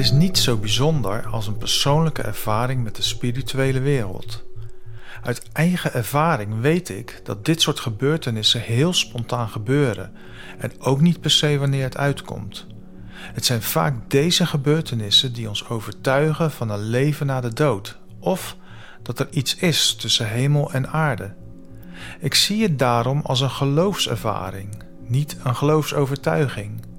is niets zo bijzonder als een persoonlijke ervaring met de spirituele wereld. Uit eigen ervaring weet ik dat dit soort gebeurtenissen heel spontaan gebeuren en ook niet per se wanneer het uitkomt. Het zijn vaak deze gebeurtenissen die ons overtuigen van een leven na de dood of dat er iets is tussen hemel en aarde. Ik zie het daarom als een geloofservaring, niet een geloofsovertuiging.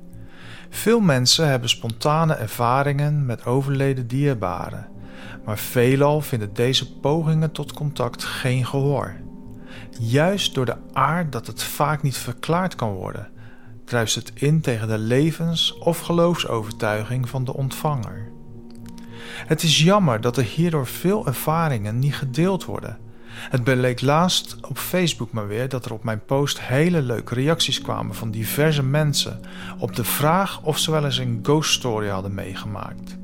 Veel mensen hebben spontane ervaringen met overleden dierbaren, maar veelal vinden deze pogingen tot contact geen gehoor. Juist door de aard dat het vaak niet verklaard kan worden, druist het in tegen de levens- of geloofsovertuiging van de ontvanger. Het is jammer dat er hierdoor veel ervaringen niet gedeeld worden. Het bleek laatst op Facebook maar weer dat er op mijn post hele leuke reacties kwamen van diverse mensen op de vraag of ze wel eens een ghost story hadden meegemaakt.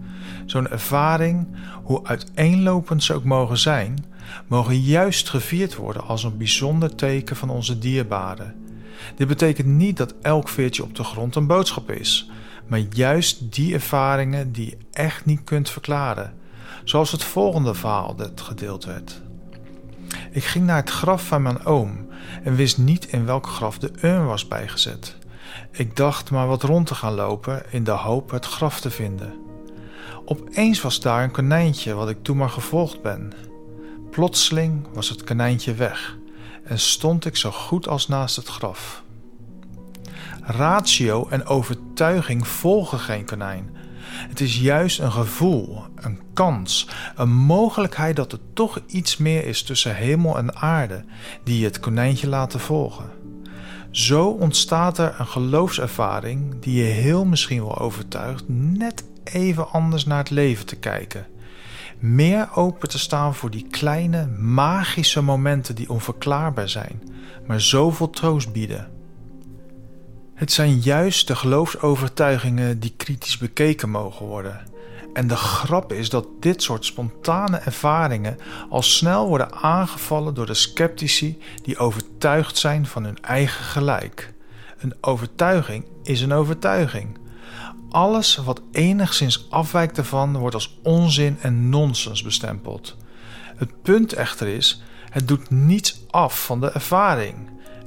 Zo'n ervaring, hoe uiteenlopend ze ook mogen zijn, mogen juist gevierd worden als een bijzonder teken van onze dierbaren. Dit betekent niet dat elk veertje op de grond een boodschap is, maar juist die ervaringen die je echt niet kunt verklaren, zoals het volgende verhaal dat gedeeld werd. Ik ging naar het graf van mijn oom en wist niet in welk graf de urn was bijgezet. Ik dacht maar wat rond te gaan lopen in de hoop het graf te vinden. Opeens was daar een konijntje wat ik toen maar gevolgd ben. Plotseling was het konijntje weg en stond ik zo goed als naast het graf. Ratio en overtuiging volgen geen konijn. Het is juist een gevoel, een kans, een mogelijkheid dat er toch iets meer is tussen hemel en aarde die je het konijntje laten volgen. Zo ontstaat er een geloofservaring die je heel misschien wel overtuigt net even anders naar het leven te kijken. Meer open te staan voor die kleine magische momenten die onverklaarbaar zijn, maar zoveel troost bieden. Het zijn juist de geloofsovertuigingen die kritisch bekeken mogen worden. En de grap is dat dit soort spontane ervaringen al snel worden aangevallen door de sceptici die overtuigd zijn van hun eigen gelijk. Een overtuiging is een overtuiging. Alles wat enigszins afwijkt ervan wordt als onzin en nonsens bestempeld. Het punt echter is, het doet niets af van de ervaring.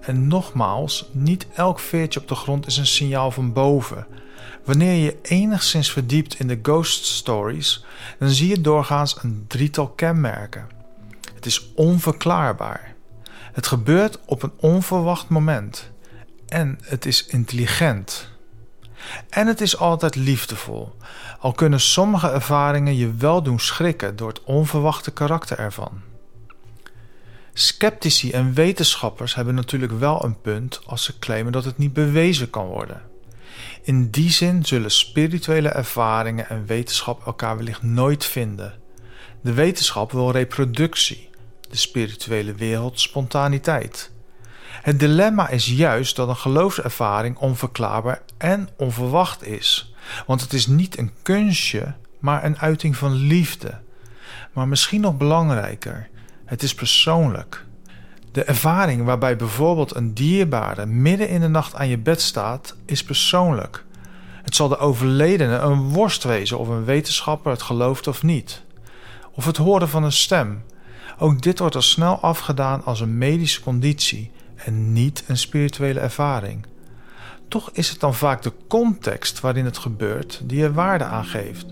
En nogmaals, niet elk veertje op de grond is een signaal van boven. Wanneer je enigszins verdiept in de ghost stories, dan zie je doorgaans een drietal kenmerken. Het is onverklaarbaar. Het gebeurt op een onverwacht moment. En het is intelligent. En het is altijd liefdevol, al kunnen sommige ervaringen je wel doen schrikken door het onverwachte karakter ervan. Sceptici en wetenschappers hebben natuurlijk wel een punt als ze claimen dat het niet bewezen kan worden. In die zin zullen spirituele ervaringen en wetenschap elkaar wellicht nooit vinden. De wetenschap wil reproductie, de spirituele wereld spontaniteit. Het dilemma is juist dat een geloofservaring onverklaarbaar en onverwacht is, want het is niet een kunstje, maar een uiting van liefde. Maar misschien nog belangrijker, het is persoonlijk. De ervaring waarbij bijvoorbeeld een dierbare midden in de nacht aan je bed staat, is persoonlijk. Het zal de overledene een worst wezen of een wetenschapper het gelooft of niet. Of het horen van een stem. Ook dit wordt al snel afgedaan als een medische conditie en niet een spirituele ervaring. Toch is het dan vaak de context waarin het gebeurt die er waarde aan geeft,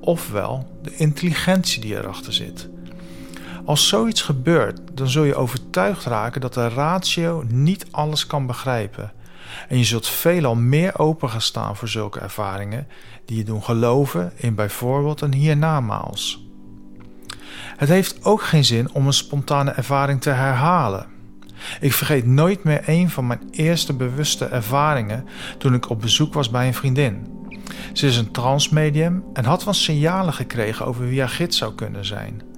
ofwel de intelligentie die erachter zit. Als zoiets gebeurt, dan zul je overtuigd raken dat de ratio niet alles kan begrijpen. En je zult veelal meer open gaan staan voor zulke ervaringen die je doen geloven in bijvoorbeeld een hiernamaals. Het heeft ook geen zin om een spontane ervaring te herhalen. Ik vergeet nooit meer een van mijn eerste bewuste ervaringen toen ik op bezoek was bij een vriendin. Ze is een transmedium en had wat signalen gekregen over wie haar gids zou kunnen zijn.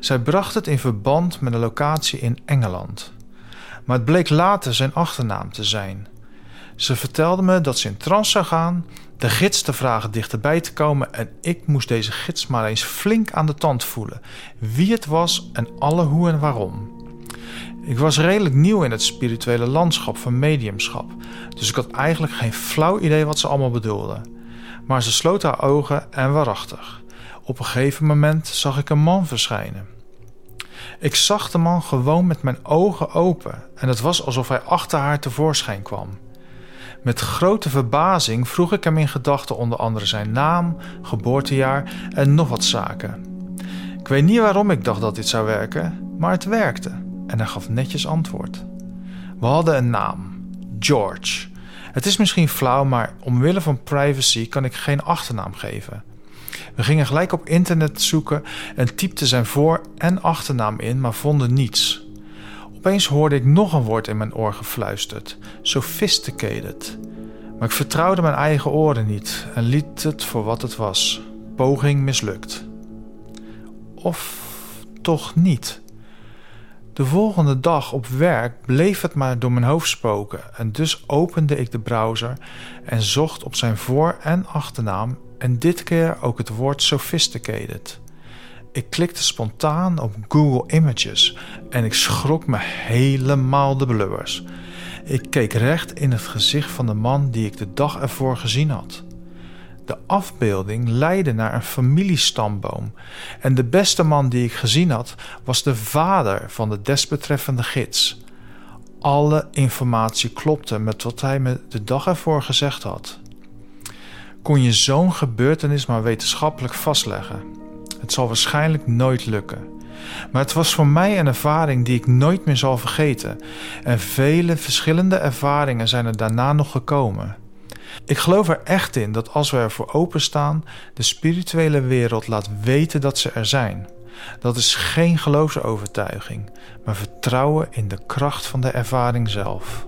Zij bracht het in verband met een locatie in Engeland. Maar het bleek later zijn achternaam te zijn. Ze vertelde me dat ze in trance zou gaan, de gids te vragen dichterbij te komen en ik moest deze gids maar eens flink aan de tand voelen. Wie het was en alle hoe en waarom. Ik was redelijk nieuw in het spirituele landschap van mediumschap, dus ik had eigenlijk geen flauw idee wat ze allemaal bedoelden. Maar ze sloot haar ogen en waarachtig. Op een gegeven moment zag ik een man verschijnen. Ik zag de man gewoon met mijn ogen open en het was alsof hij achter haar tevoorschijn kwam. Met grote verbazing vroeg ik hem in gedachten onder andere zijn naam, geboortejaar en nog wat zaken. Ik weet niet waarom ik dacht dat dit zou werken, maar het werkte en hij gaf netjes antwoord. We hadden een naam: George. Het is misschien flauw, maar omwille van privacy kan ik geen achternaam geven. We gingen gelijk op internet zoeken en typten zijn voor- en achternaam in, maar vonden niets. Opeens hoorde ik nog een woord in mijn oor gefluisterd: sophisticated. Maar ik vertrouwde mijn eigen oren niet en liet het voor wat het was: poging mislukt. Of toch niet? De volgende dag op werk bleef het maar door mijn hoofd spoken en dus opende ik de browser en zocht op zijn voor- en achternaam en dit keer ook het woord sophisticated. Ik klikte spontaan op Google Images en ik schrok me helemaal de blubbers. Ik keek recht in het gezicht van de man die ik de dag ervoor gezien had. De afbeelding leidde naar een familiestamboom en de beste man die ik gezien had was de vader van de desbetreffende gids. Alle informatie klopte met wat hij me de dag ervoor gezegd had. Kon je zo'n gebeurtenis maar wetenschappelijk vastleggen? Het zal waarschijnlijk nooit lukken. Maar het was voor mij een ervaring die ik nooit meer zal vergeten. En vele verschillende ervaringen zijn er daarna nog gekomen. Ik geloof er echt in dat als we ervoor openstaan, de spirituele wereld laat weten dat ze er zijn. Dat is geen geloofsovertuiging, maar vertrouwen in de kracht van de ervaring zelf.